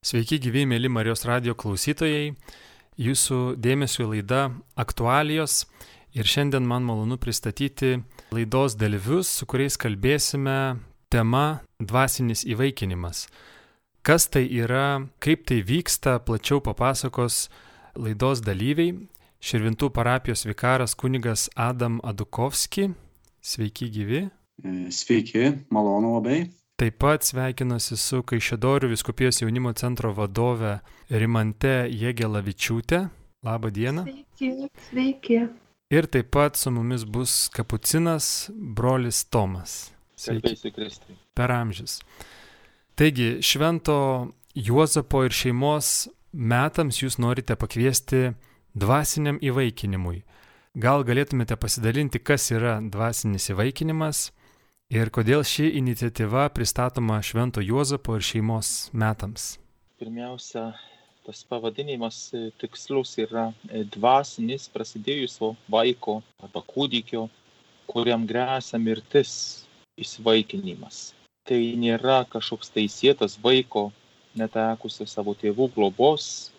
Sveiki gyvi, mėly Marijos radio klausytojai. Jūsų dėmesio laida aktualijos. Ir šiandien man malonu pristatyti laidos dalyvius, su kuriais kalbėsime tema dvasinis įvaikinimas. Kas tai yra, kaip tai vyksta, plačiau papasakos laidos dalyviai. Širvintų parapijos vikaras kunigas Adam Adukovski. Sveiki gyvi. Sveiki, malonu labai. Taip pat sveikinuosi su Kaišėdorių viskupijos jaunimo centro vadove Rimante Jėgelavičiūtė. Labą dieną. Sveiki, sveiki. Ir taip pat su mumis bus kapucinas brolis Tomas. Sveiki, Kristai. Per amžius. Taigi, švento Juozapo ir šeimos metams jūs norite pakviesti dvasiniam įvaikinimui. Gal galėtumėte pasidalinti, kas yra dvasinis įvaikinimas Ir kodėl ši iniciatyva pristatoma Švento Juozapo ir šeimos metams? Pirmiausia, tas pavadinimas e, tikslus yra e, dvasinis prasidėjusio vaiko arba kūdikio, kuriam grėsia mirtis įsivaikinimas. Tai nėra kažkoks teisėtas vaiko netekusio savo tėvų globos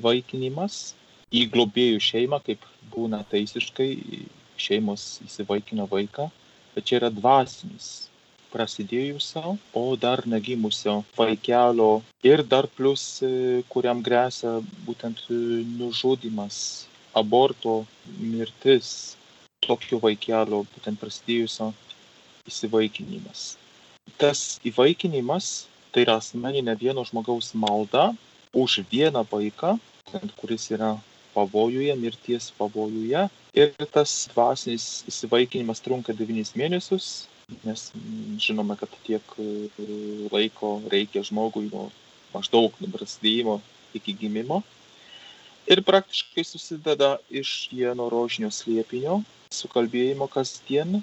įvaikinimas į globėjų šeimą, kaip būna teisiškai šeimos įsivaikina vaiką bet čia yra dvasinis prasidėjusio, o dar negimusio vaikelio ir dar plus, e, kuriam grėsia būtent e, nužudimas, aborto mirtis tokio vaikelio, būtent prasidėjusio įsivaikinimas. Tas įvaikinimas tai yra asmeninė vieno žmogaus malda už vieną vaiką, kuris yra pavojuje, mirties pavojuje. Ir tas dvasinis įsivaikinimas trunka 9 mėnesius, nes žinome, kad tiek e, laiko reikia žmogui nuo maždaug nuo prasidėjimo iki gimimo. Ir praktiškai susideda iš vieno rožinio slėpinio, sukalbėjimo kasdien,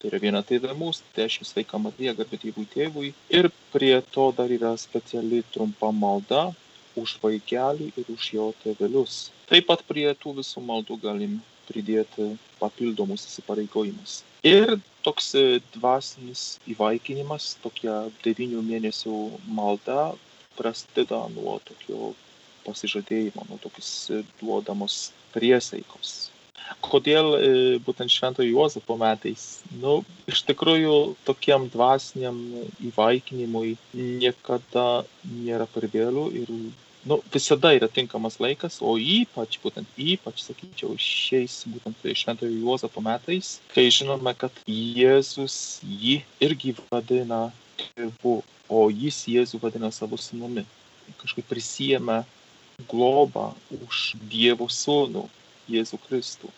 tai yra viena tai mūsų, dešimt sveika Marija, garbė tėvui tėvui. Ir prie to dar yra speciali trumpa malda, už vaikelį ir už jo tėvelius. Taip pat prie tų visų maldų galim pridėti papildomus įsipareigojimus. Ir toks e, dvasinis įvaikinimas, tokia devynių mėnesių malda prasideda nuo tokio pasižadėjimo, nuo tokios e, duodamos priesaikos. Kodėl e, būtent Šventojo Juozapo metais? Nu, iš tikrųjų, tokiam dvasiniam įvaikinimui niekada nėra per vėlų ir nu, visada yra tinkamas laikas, o ypač, būtent ypač, sakyčiau, šiais būtent Šventojo Juozapo metais, kai žinome, kad Jėzus jį irgi vadina tėvu, o jis Jėzų vadina savo sunumi. Kažkaip prisijėmė globą už Dievo sūnų Jėzų Kristų.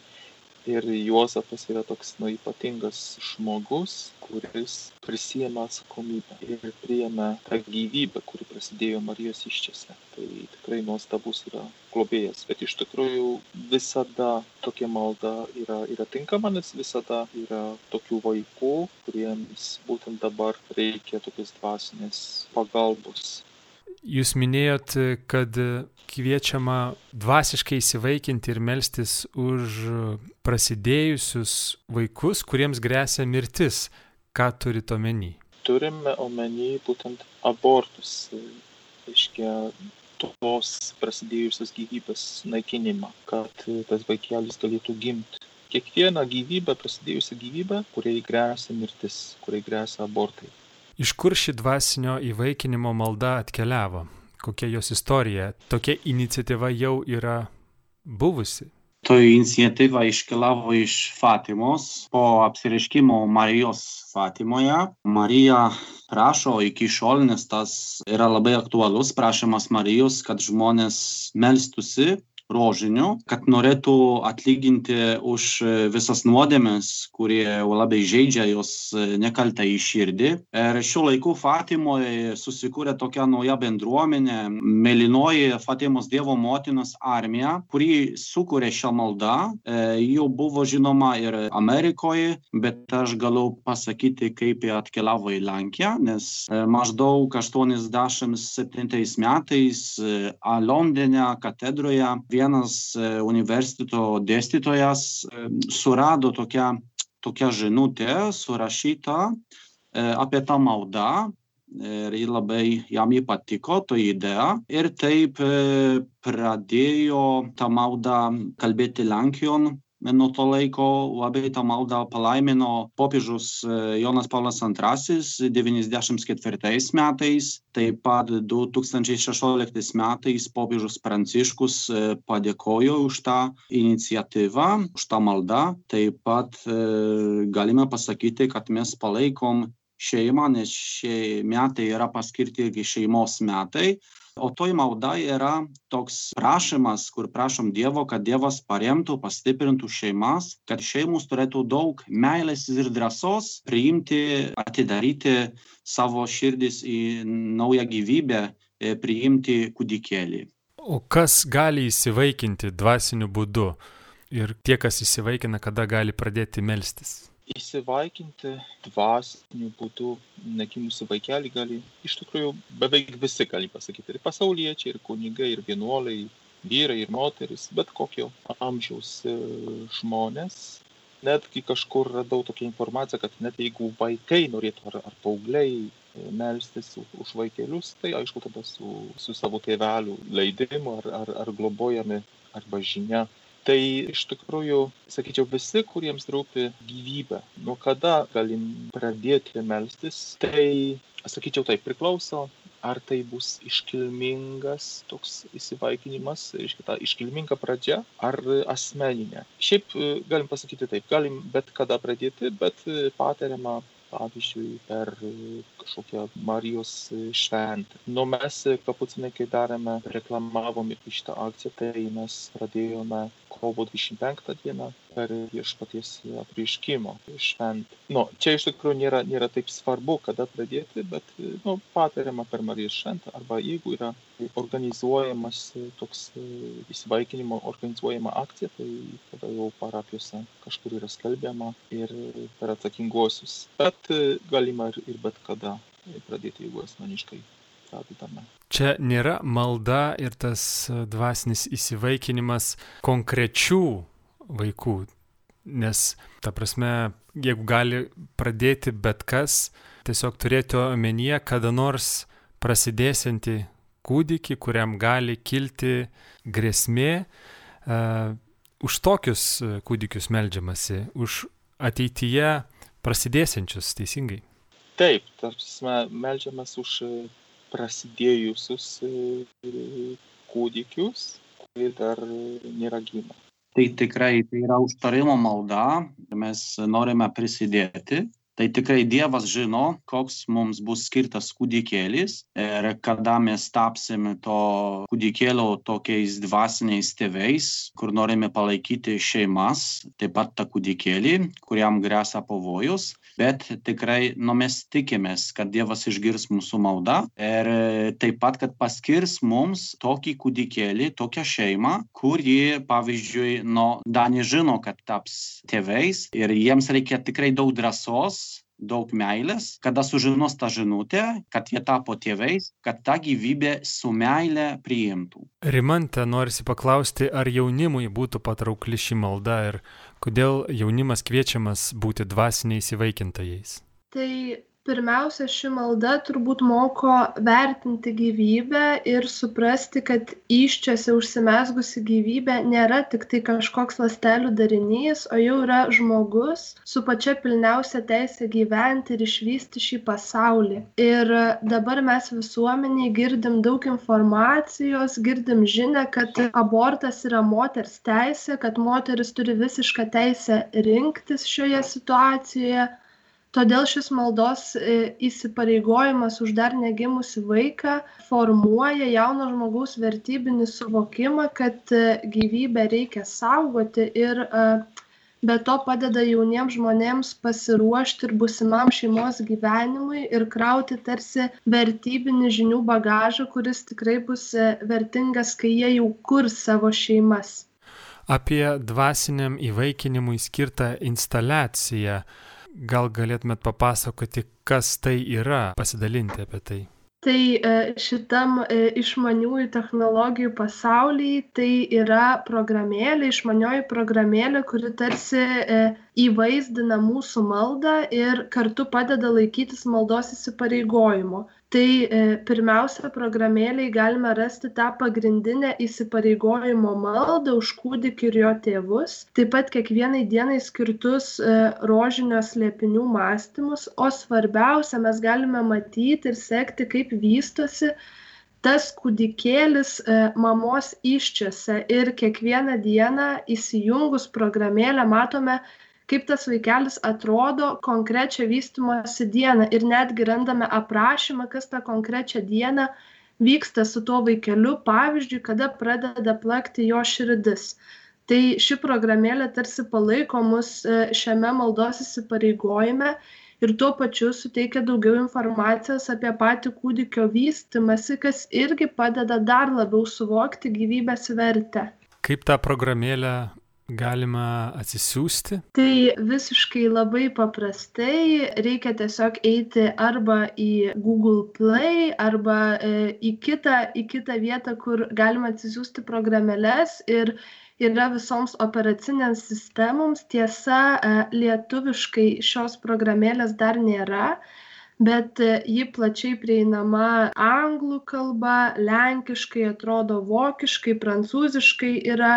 Ir Juozapas yra toks nu, ypatingas žmogus, kuris prisėmė atsakomybę ir priėmė tą gyvybę, kuri prasidėjo Marijos iščiose. Tai tikrai nuostabus yra globėjas. Bet iš tikrųjų visada tokia malda yra, yra tinkama, nes visada yra tokių vaikų, kuriems būtent dabar reikia tokios dvasinės pagalbos Jūs minėjot, kad kviečiama dvasiškai įsivaikinti ir melstis už prasidėjusius vaikus, kuriems grėsia mirtis. Ką turite omeny? Turime omeny būtent abortus, reiškia tos prasidėjusios gyvybės naikinimą, kad tas vaikelis galėtų gimti. Kiekviena gyvybė, prasidėjusi gyvybė, kuriai grėsia mirtis, kuriai grėsia abortai. Iš kur ši dvasinio įvaikinimo malda atkeliavo? Kokia jos istorija? Tokia iniciatyva jau yra buvusi. To iniciatyva iškeliavo iš Fatimos po apsireiškimo Marijos Fatimoje. Marija prašo iki šiol, nes tas yra labai aktualus prašymas Marijos, kad žmonės melstusi rožiniu, kad norėtų atlyginti už visas nuodėmes, kurie labai žaidžia jos nekaltą į širdį. Ir šiuo laiku Fatimoje susikūrė tokia nauja bendruomenė, Melinoji Fatimos Dievo motinos armija, kuri sukūrė šią maldą. Jau buvo žinoma ir Amerikoje, bet aš galiu pasakyti, kaip jie atkeliavo į Lenkiją, nes maždaug 87 metais Londone katedroje vienas universiteto dėstytojas surado tokią, tokią žinutę surašytą apie tą maldą ir labai jam jį patiko to idėja. Ir taip pradėjo tą maldą kalbėti Lenkijon nuo to laiko labai tą maldą palaimino popiežius Jonas Paulas II 94 metais, taip pat 2016 metais popiežius Pranciškus padėkojo už tą iniciatyvą, už tą maldą. Taip pat galime pasakyti, kad mes palaikom šeimą, nes šie metai yra paskirti irgi šeimos metai. O toj malda yra toks prašymas, kur prašom Dievo, kad Dievas paremtų, pastiprintų šeimas, kad šeimos turėtų daug meilės ir drąsos priimti, atidaryti savo širdis į naują gyvybę, priimti kūdikėlį. O kas gali įsivaikinti dvasiniu būdu? Ir tie, kas įsivaikina, kada gali pradėti melstis? Įsivaikinti dvasiniu būdu negimusį vaikelį gali iš tikrųjų beveik visi gali pasakyti. Ir pasauliečiai ir kunigai ir vienuoliai vyrai ir moterys bet kokio amžiaus žmonės. Netgi kažkur radau tokią informaciją kad net jeigu vaikai norėtų ar, ar paaugliai melstis už vaikelius tai aišku tada su, su savo tėvelių leidimu ar, ar, ar globojami arba žinia tai iš tikrųjų sakyčiau visi kuriems rūpi gyvybė nuo kada galim pradėti melstis tai sakyčiau taip priklauso ar tai bus iškilmingas toks įsivaikinimas reiškia ta iškilminga pradžia ar asmeninė. Šiaip galim pasakyti taip galim bet kada pradėti bet patariama pavyzdžiui per kažkokią Marijos šventę. Nu, mes kapucinai, kai darėme, reklamavom šitą akciją, tai mes pradėjome kovo 25 dieną per viešpaties apreiškimo šventę. Nu, čia iš tikrųjų nėra, nėra taip svarbu, kada pradėti, bet nu, patariama per Marijos šventę arba jeigu yra organizuojamas toks įsivaikinimo organizuojama akcija, tai tada jau parapijose kažkur yra skelbiama ir per atsakinguosius. Bet galima ir, ir bet kada pradėti, jeigu asmeniškai pradedame. Čia nėra malda ir tas dvasinis įsivaikinimas konkrečių vaikų, nes, ta prasme, jeigu gali pradėti bet kas, tiesiog turėti omenyje kada nors prasidėsianti kūdikį, kuriam gali kilti grėsmė, uh, už tokius kūdikius melžiamasi, už ateityje prasidėsiančius teisingai. Taip, tarsi melžiamas už prasidėjusius kūdikius, kurie dar nėra gimę. Tai tikrai tai yra užtarimo malda, mes norime prisidėti. Tai tikrai Dievas žino, koks mums bus skirtas kūdikėlis ir kada mes tapsime to kūdikėlio tokiais dvasiniais tėvais, kur norime palaikyti šeimas, taip pat tą kūdikėlį, kuriam grėsia pavojus bet tikrai nu mes tikimės kad dievas išgirs mūsų maldą ir taip pat kad paskirs mums tokį kūdikėlį tokią šeimą kuri pavyzdžiui nu dar nežino kad taps tėvais ir jiems reikia tikrai daug drąsos daug meilės, kada sužinos tą žinutę, kad jie tapo tėvais, kad tą gyvybę su meile priimtų. Rimante, norisi paklausti, ar jaunimui būtų patraukli ši malda ir kodėl jaunimas kviečiamas būti dvasiniais įvaikintojais? Tai pirmiausia ši malda turbūt moko vertinti gyvybę ir suprasti kad įsčiose užsimezgusi gyvybė nėra tiktai kažkoks ląstelių darinys o jau yra žmogus su pačia pilniausia teise gyventi ir išvysti šį pasaulį. Ir dabar mes visuomenėj girdim daug informacijos girdim žinią kad abortas yra moters teisė kad moteris turi visišką teisę rinktis šioje situacijoje todėl šis maldos įsipareigojimas už dar negimusį vaiką formuoja jauno žmogaus vertybinį suvokimą kad gyvybę reikia saugoti ir be to padeda jauniems žmonėms pasiruošti ir būsimam šeimos gyvenimui ir krauti tarsi vertybinį žinių bagažą kuris tikrai bus vertingas kai jie jau kurs savo šeimas. Apie dvasiniam įvaikinimui skirtą instaliaciją gal galėtumėt papasakoti, kas tai yra, pasidalinti apie tai? Tai šitam išmaniųjų technologijų pasaulyje tai yra programėlė, išmanioji programėlė, kuri tarsi įvaizdina mūsų maldą ir kartu padeda laikytis maldos įsipareigojimo. Tai e, pirmiausia programėlėj galime rasti tą pagrindinę įsipareigojimo maldą už kūdikį ir jo tėvus taip pat kiekvienai dienai skirtus e, rožinio slėpinių mąstymus o svarbiausia mes galime matyti ir sekti kaip vystosi tas kūdikėlis e, mamos įsčiose. Ir kiekvieną dieną įsijungus programėlę matome kaip tas vaikelis atrodo konkrečią vystymosi dieną ir netgi randame aprašymą, kas tą konkrečią dieną vyksta su tuo vaikeliu, pavyzdžiui, kada pradeda plakti jo širdis. Tai ši programėlė tarsi palaiko mus e, šiame maldos įsipareigojime ir tuo pačiu suteikia daugiau informacijos apie patį kūdikio vystimasi, kas irgi padeda dar labiau suvokti gyvybės vertę. Kaip tą programėlę galima atsisiųsti? Tai visiškai labai paprastai reikia tiesiog eiti arba į Google Play, arba e, į, kitą, į kitą vietą, kur galima atsisiųsti programėlės ir yra visoms operacinėms sistemoms. Tiesa, e, lietuviškai šios programėlės dar nėra bet e, ji plačiai prieinama anglų kalba, lenkiškai, atrodo vokiškai, prancūziškai yra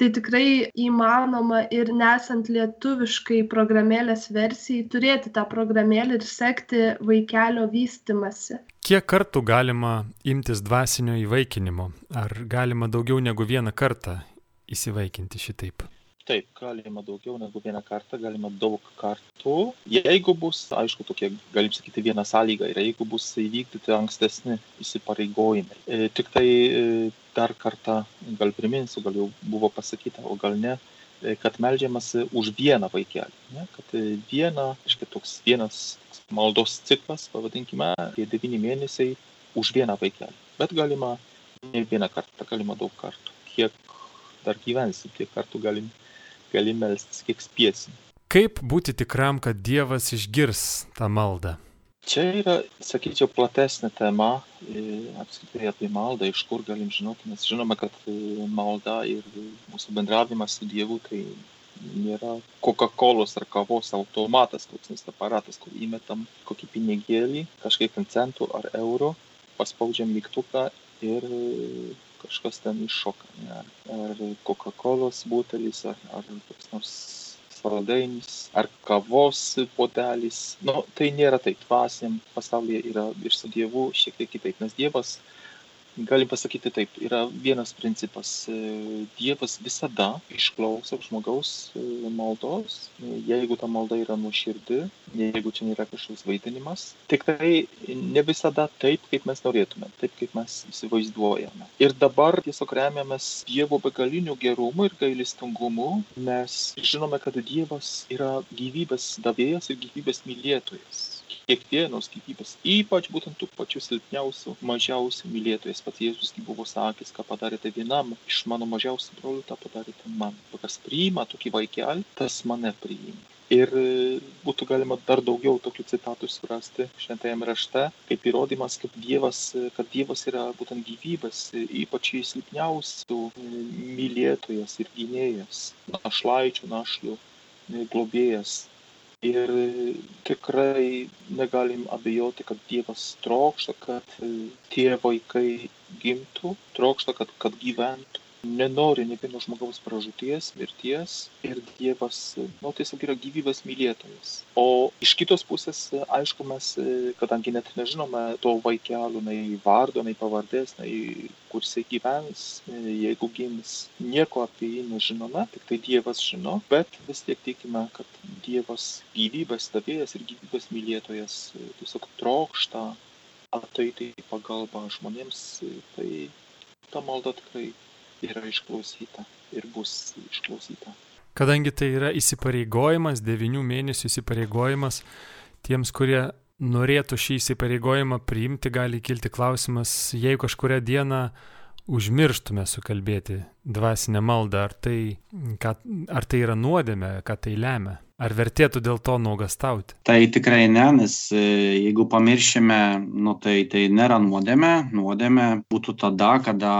tai tikrai įmanoma ir nesant lietuviškai programėlės versijai turėti tą programėlę ir sekti vaikelio vystimasi. Kiek kartų galima imtis dvasinio įvaikinimo? Ar galima daugiau negu vieną kartą įsivaikinti šitaip? Taip, galima daugiau negu vieną kartą, galima daug kartų. Jeigu bus, aišku, tokie, galim sakyti, viena sąlyga yra, jeigu bus įvykdyti ankstesni įsipareigojimai. E, tik tai e, dar kartą gal priminsiu, gal jau buvo pasakyta, o gal ne, e, kad melžiamasi už vieną vaikelį. Ne? Kad e, viena, aiškiai, toks vienas maldos ciklas, pavadinkime, tie devyni mėnesiai už vieną vaikelį. Bet galima ne vieną kartą, galima daug kartų. Kiek dar gyvensim, tiek kartų galim, galim melstis, kiek spėsim. Kaip būti tikram, kad Dievas išgirs tą maldą? čia yra sakyčiau platesnė tema apskritai apie maldą iš kur galim žinoti nes žinome kad e, malda ir mūsų bendravimas su dievu tai nėra kokakolos ar kavos automatas koks nors aparatas kur įmetam kokį pinigėlį kažkiek ten centų ar eurų paspaudžiam mygtuką ir kažkas ten iššoka ne? ar kokakolos butelis ar, ar koks nors saldainius ar kavos puodelis nu tai nėra taip dvasiniam pasaulyje yra ir su dievu šiek tiek kitaip nes dievas galim pasakyti taip yra vienas principas e, dievas visada išklauso žmogaus e, maldos jeigu ta malda yra nuoširdi jeigu čia nėra kažkoks vaidinimas tik tai ne visada taip kaip mes norėtume taip kaip mes įsivaizduojame. Ir dabar tiesiog remiamės dievo begaliniu gerumu ir gailestingumu mes žinome kad dievas yra gyvybės davėjas ir gyvybės mylėtojas kiekvienos gyvybės. Ypač būtent tų pačių silpniausių mažiausių mylėtojas pats jėzus buvo sakęs ką padarėte vienam iš mano mažiausių brolių tą padarėte man. Kas priima tokį vaikelį tas mane priima. Ir būtų galima dar daugiau tokių citatų surasti šventajame rašte kaip įrodymas kad dievas kad dievas yra būtent gyvybės ypač silpniausių mylėtojas ir gynėjas našlaičių našlių globėjas ir tikrai negalim abejoti kad dievas trokšta kad tie vaikai gimtų trokšta kad kad gyventų nenori nė vieno žmogaus pražūties mirties ir dievas nu tiesiog yra gyvybės mylėtojas. O iš kitos pusės aišku mes kadangi net nežinome to vaikelio nei vardo nei pavardės nei kur jisai gyvens jeigu gims nieko apie jį nežinome tiktai dievas žino bet vis tiek tikime kad dievas gyvybės davėjas ir gyvybės mylėtojas tiesiog trokšta ateiti į pagalbą žmonėms tai ta malda tikrai yra išklausyta ir bus išklausyta. Kadangi tai yra įsipareigojimas, devinių mėnesių įsipareigojimas, tiems, kurie norėtų šį įsipareigojimą priimti, gali kilti klausimas, jei kažkuria diena užmirštume sukalbėti dvasinę maldą, ar tai, ką, ar tai yra nuodėmė, ką tai lemia? Ar vertėtų dėl to nuogastauti? Tai tikrai ne, nes e, jeigu pamiršime, nu, tai tai nėra nuodėmė. Nuodėmė būtų tada, kada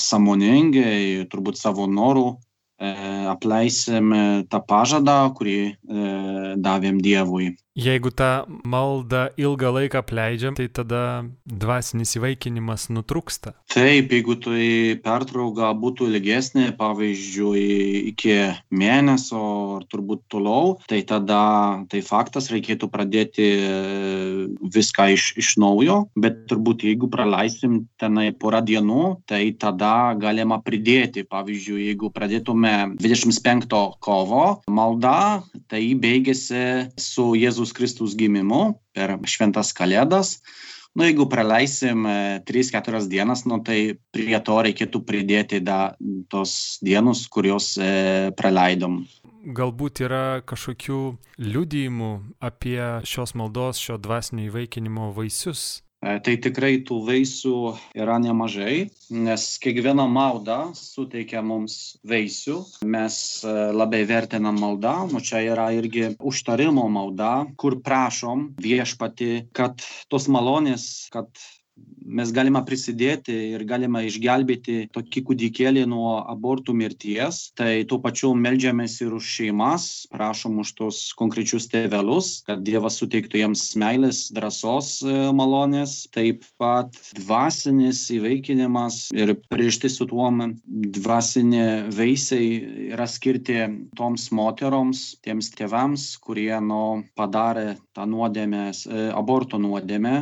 samoningai, turbūt savo norų apleisim tą pažadą, kurį davėm Dievui. Jeigu tą maldą ilgą laiką pleidžiam, tai tada dvasinis įvaikinimas nutrūksta. Taip, jeigu tai pertrauka būtų ilgesnė, pavyzdžiui, iki mėnesio ar turbūt toliau, tai tada tai faktas reikėtų pradėti viską iš, iš naujo, bet turbūt jeigu praleisim tenai porą dienų, tai tada galima pridėti. Pavyzdžiui, jeigu pradėtume 25 kovo maldą, tai baigėsi su Jėzus Kristus gimimu per šventas kalėdas. Nu, jeigu praleisim 3-4 e, dienas, nu, tai prie to reikėtų pridėti da, tos dienos, kurios e, praleidom. Galbūt yra kažkokių liudijimų apie šios maldos, šio dvasinio įvaikinimo vaisius tai tikrai tų vaisių yra nemažai, nes kiekviena malda suteikia mums vaisių. Mes e, labai vertinam maldą, o čia yra irgi užtarimo malda, kur prašom viešpati, kad tos malonės, kad mes galime prisidėti ir galime išgelbėti tokį kūdikėlį nuo abortų mirties. Tai tuo pačiu melžiamės ir už šeimas, prašom už tos konkrečius tėvelius, kad Dievas suteiktų jiems meilės, drąsos e, malonės. Taip pat dvasinis įvaikinimas ir priešti su tuo dvasinė veisiai yra skirti toms moteroms, tiems tėvams, kurie nu, padarė tą nuodėmę, e, aborto nuodėmę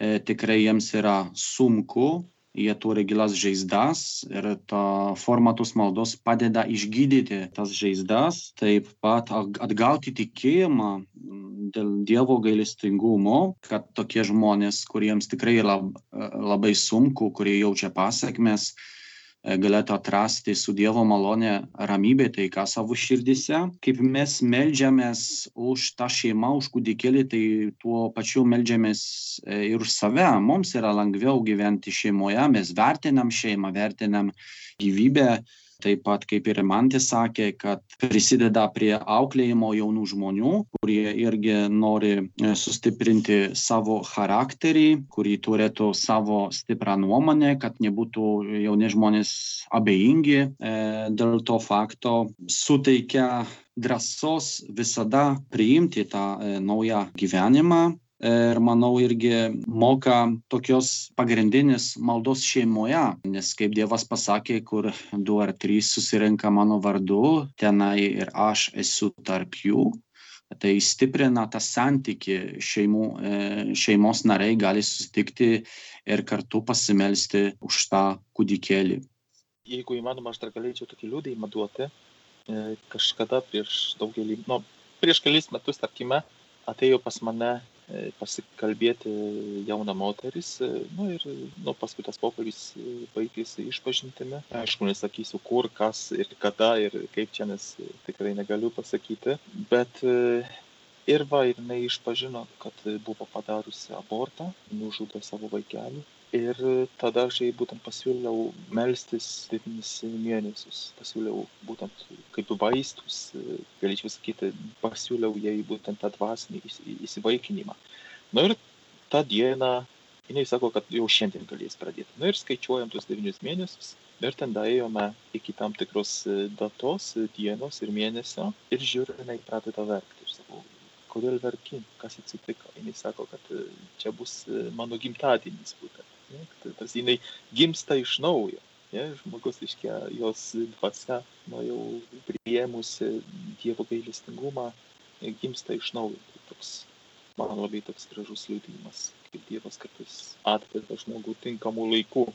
tikrai jiems yra sunku, jie turi gilas žaizdas ir ta forma tos maldos padeda išgydyti tas žaizdas, taip pat atgauti tikėjimą dėl Dievo gailestingumo, kad tokie žmonės, kuriems tikrai labai sunku, kurie jaučia pasiekmes, E, galėtų atrasti su Dievo malonė ramybė taika savo širdise. Kaip mes melžiamės už tą šeimą, už kūdikėlį, tai tuo pačiu melžiamės e, ir už save. Mums yra lengviau gyventi šeimoje, mes vertinam šeimą, vertinam gyvybę taip pat kaip ir Mantis sakė, kad prisideda prie auklėjimo jaunų žmonių, kurie irgi nori e, sustiprinti savo charakterį, kurį turėtų savo stiprią nuomonę, kad nebūtų jauni žmonės abejingi e, dėl to fakto, suteikia drąsos visada priimti tą e, naują gyvenimą ir manau irgi moka tokios pagrindinės maldos šeimoje, nes kaip Dievas pasakė, kur du ar trys susirenka mano vardu, tenai ir aš esu tarp jų. Tai stiprina tą santyki šeimų, e, šeimos nariai gali susitikti ir kartu pasimelsti už tą kūdikėlį. Jeigu įmanoma, aš dar galėčiau tokį liūdėjimą duoti. E, kažkada prieš daugelį, nu, prieš kelis metus, tarkime, atėjo pas mane pasikalbėti jauna moteris, e, nu ir nu, paskui tas pokalbis e, baigėsi išpažintimi. Aišku, nesakysiu kur, kas ir kada ir kaip čia, nes tikrai negaliu pasakyti, bet ir va, ir jinai išpažino, kad buvo padariusi abortą, nužudė savo vaikelį. Ir tada aš jai būtent pasiūliau melstis devynis mėnesius. Pasiūliau būtent kaip vaistus galėčiau sakyti pasiūliau jai būtent tą dvasinį įsivaikinimą. Nu ir tą dieną jinai sako kad jau šiandien galės pradėti. Nu ir skaičiuojam tuos devynis mėnesius. Ir ten daėjome iki tam tikros datos dienos ir mėnesio. Ir žiūriu jinai pradeda verkti. Ir sakau kodėl verki kas atsitiko jinai sako kad čia bus mano gimtadienis būtent ne, tai tarsi jinai gimsta iš naujo. Ne, žmogus, reiškia, jos dvasia, nu jau priėmusi Dievo gailestingumą, gimsta iš naujo. Tai toks, man labai toks gražus liūdėjimas, kaip Dievas kartais atveda žmogų tinkamų laikų.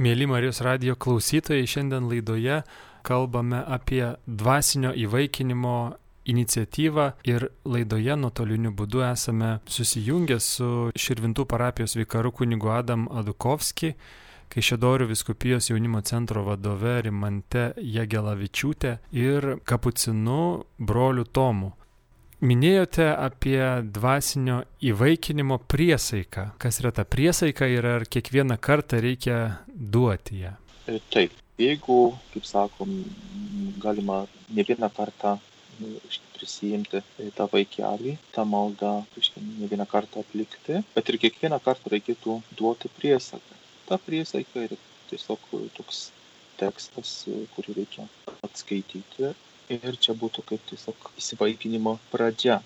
Mėly Marijos radio klausytojai, šiandien laidoje kalbame apie dvasinio įvaikinimo iniciatyvą ir laidoje nuotoliniu būdu esame susijungę su Širvintų parapijos vikaru kunigu Adam Adukovski, Kaišėdorių viskupijos jaunimo centro vadove Rimante Jagelavičiūtė ir kapucinu broliu Tomu. Minėjote apie dvasinio įvaikinimo priesaiką. Kas yra ta priesaika ir ar kiekvieną kartą reikia duoti ją? E, taip, jeigu, kaip sakom, galima ne vieną kartą prisijimti tą vaikelį, tą maldą, ne vieną kartą atlikti, bet ir kiekvieną kartą reikėtų duoti priesaką. Ta priesaika yra tiesiog toks tekstas, kurį reikia atskaityti. Ir čia būtų kaip tiesiog įsivaikinimo pradžia.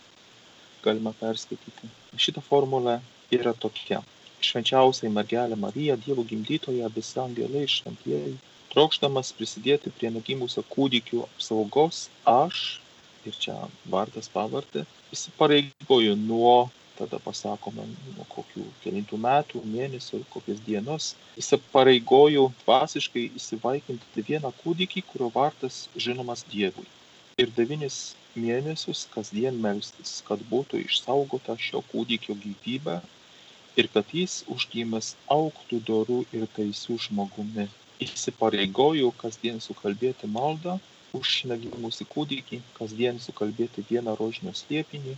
Galima perskaityti. Šita formulė yra tokia. Švenčiausiai mergelė Marija, Dievo gimdytoja, visi angelai šventieji, trokšdamas prisidėti prie negimusio kūdikių apsaugos, aš, ir čia vardas pavardė, įsipareigoju nuo tada pasakome nuo kokių kelintų metų, mėnesių, kokios dienos, įsipareigoju dvasiškai įsivaikinti vieną kūdikį, kurio vardas žinomas Dievui. Ir devynis mėnesius kasdien melstis, kad būtų išsaugota šio kūdikio gyvybė ir kad jis užgimęs auktų dorų ir teisų žmogumi. Įsipareigoju kasdien sukalbėti maldą už negimusį kūdikį, kasdien sukalbėti vieną rožinio slėpinį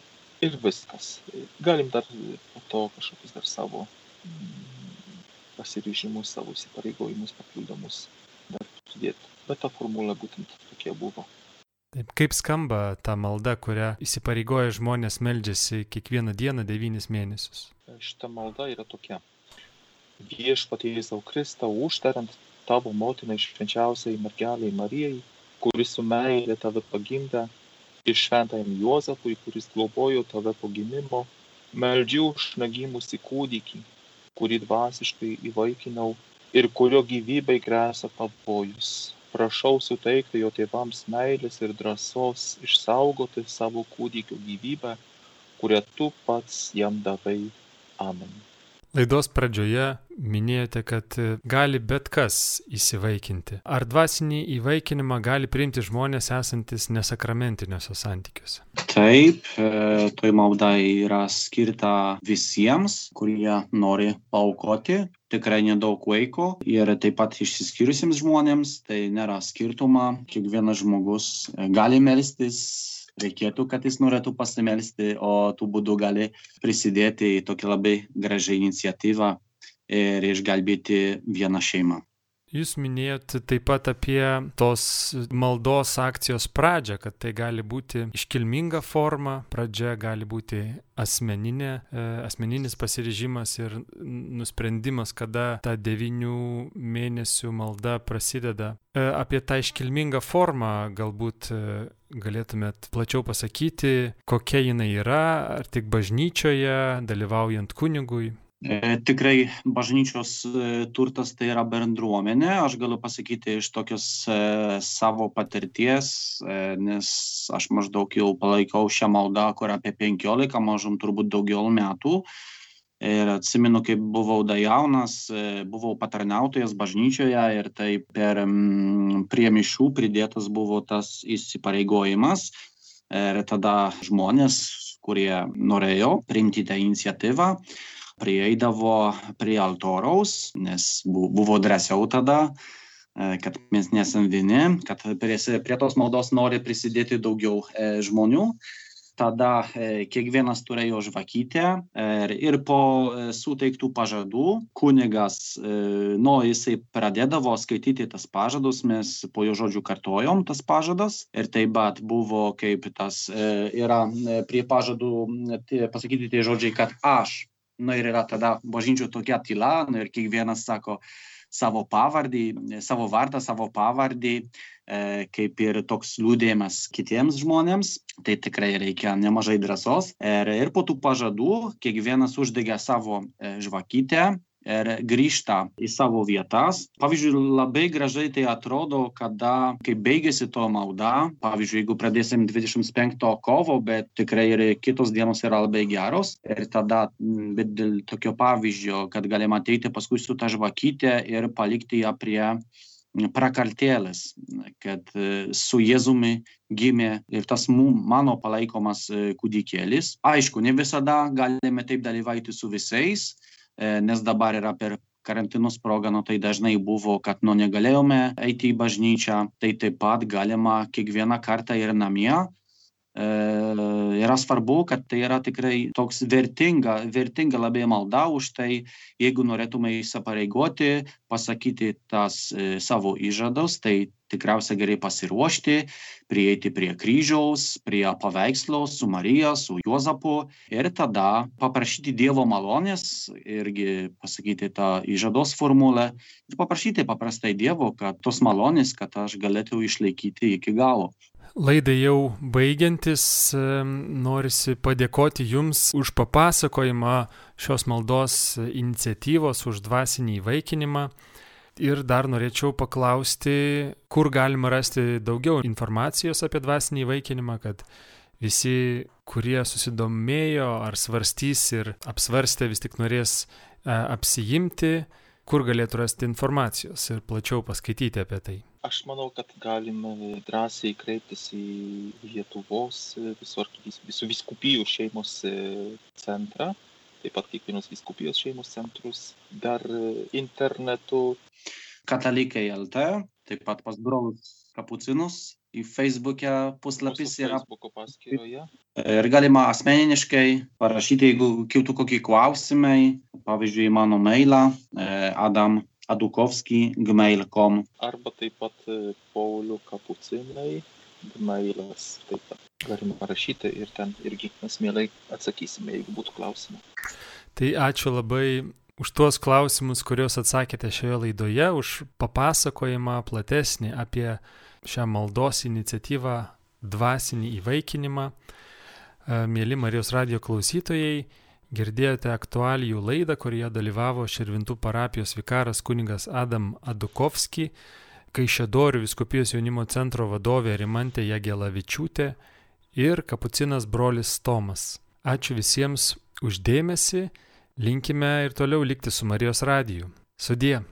ir viskas. Galim dar po to kažkokius dar savo mm, pasiryžimus, savo įsipareigojimus papildomus dar pridėti. Bet ta formulė būtent tokia buvo. Taip, kaip skamba ta malda, kurią įsipareigoja žmonės meldžiasi kiekvieną dieną devynis mėnesius? Šita malda yra tokia. Viešpatie Jėzau Kristau, užtariant tavo motinai švenčiausiai mergeliai Marijai, kuris su meilė tave pagimdė ir šventajam Juozapui, kuris globojo tave po gimimo, meldžiu už negimusį kūdikį, kurį dvasiškai įvaikinau ir kurio gyvybei grėsia pavojus. Prašau suteikti jo tėvams meilės ir drąsos išsaugoti savo kūdikio gyvybę, kurią tu pats jam davai. Amen. Laidos pradžioje minėjote, kad gali bet kas įsivaikinti. Ar dvasinį įvaikinimą gali priimti žmonės esantis nesakramentiniuose santykiuose? Taip, e, toj malda yra skirta visiems, kurie nori paukoti tikrai nedaug laiko ir taip pat išsiskyrusiems žmonėms, tai nėra skirtuma, kiekvienas žmogus gali melstis reikėtų, kad jis norėtų pasimelsti, o tų būdų gali prisidėti į tokią labai gražią iniciatyvą ir išgelbėti vieną šeimą. Jūs minėjot taip pat apie tos maldos akcijos pradžią, kad tai gali būti iškilminga forma, pradžia gali būti asmeninė, e, asmeninis pasiryžimas ir nusprendimas, kada ta devinių mėnesių malda prasideda. E, apie tą iškilmingą formą galbūt e, galėtumėt plačiau pasakyti, kokia jinai yra, ar tik bažnyčioje, dalyvaujant kunigui. E, tikrai bažnyčios e, turtas tai yra bendruomenė, aš galiu pasakyti iš tokios e, savo patirties, nes aš maždaug jau palaikau šią maldą, kur apie 15, mažum turbūt daugiau metų. Ir atsimenu, kaip buvau da jaunas, buvau patarnautojas bažnyčioje ir tai per prie mišių pridėtas buvo tas įsipareigojimas. Ir tada žmonės, kurie norėjo priimti tą iniciatyvą, prieidavo prie altoriaus, nes buvo drąsiau tada, e, kad mes nesam vieni, kad prie, prie tos maldos nori prisidėti daugiau e, žmonių. Tada e, kiekvienas turėjo žvakytę ir, ir po suteiktų pažadų kunigas, nu, jisai pradėdavo skaityti tas pažadus, mes po jo žodžių kartojom tas pažadas ir taip pat buvo kaip tas yra prie pažadų pasakyti tie žodžiai, kad aš nu ir yra tada bažnyčių tokia tyla, nu ir kiekvienas sako savo pavardį, savo vardą, savo pavardį, e, kaip ir toks liūdėjimas kitiems žmonėms, tai tikrai reikia nemažai drąsos. Ir, ir po tų pažadų kiekvienas uždegė savo e, žvakytę ir grįžta į savo vietas. Pavyzdžiui, labai gražiai tai atrodo, kada, kai baigėsi to malda, pavyzdžiui, jeigu pradėsim 25 kovo, bet tikrai ir kitos dienos yra labai geros. Ir tada, bet dėl tokio pavyzdžio, kad galima ateiti paskui su ta žvakytė ir palikti ją prie prakartėlės, kad su Jėzumi gimė ir tas mano palaikomas kūdikėlis. Aišku, ne visada galime taip dalyvauti su visais, E, nes dabar yra per karantinus proga, nu tai dažnai buvo, kad nu negalėjome eiti į bažnyčią, tai taip pat galima kiekvieną kartą ir namie e, yra svarbu, kad tai yra tikrai toks vertinga, vertinga labai malda už tai, jeigu norėtume įsipareigoti, pasakyti tas e, savo įžadus, tai tikriausiai gerai pasiruošti, prieiti prie kryžiaus, prie paveikslo su Marija, su Juozapu ir tada paprašyti Dievo malonės irgi pasakyti tą įžados formulę ir paprašyti paprastai Dievo, kad tos malonės, kad aš galėčiau išlaikyti iki galo. Laidai jau baigiantis, norisi padėkoti Jums už papasakojimą šios maldos iniciatyvos, už dvasinį įvaikinimą. Ir dar norėčiau paklausti, kur galima rasti daugiau informacijos apie dvasinį įvaikinimą, kad visi, kurie susidomėjo ar svarstys ir apsvarstė, vis tik norės e, apsijimti, kur galėtų rasti informacijos ir plačiau paskaityti apie tai aš manau kad galime drąsiai kreiptis į lietuvos visų arkivyskupijų visų vyskupijų šeimos centrą taip pat kiekvienos vyskupijos šeimos centrus dar internetu katalikai lt taip pat pas brolius kapucinus į Facebook'e puslapis yra. Facebook'o paskyroje. Ir galima asmeniniškai parašyti, jeigu kiltų kokie klausimai, pavyzdžiui, mano mailą adam Adukowski gmail.com. Arba taip pat e, Paulių kapucinai gmailas. Taip pat galima parašyti ir ten irgi mes mielai atsakysime, jeigu būtų klausimų. Tai ačiū labai už tuos klausimus, kuriuos atsakėte šioje laidoje, už papasakojimą platesnį apie šią maldos iniciatyvą dvasinį įvaikinimą. E, mėly Marijos radio klausytojai, Girdėjote aktualijų laidą, kurioje dalyvavo Širvintų parapijos vikaras kuningas Adam Adukovski, Kaišėdorių viskupijos jaunimo centro vadovė Rimantė Jagelavičiūtė ir kapucinas brolis Tomas. Ačiū visiems uždėmesi, linkime ir toliau likti su Marijos radiju. Sudie.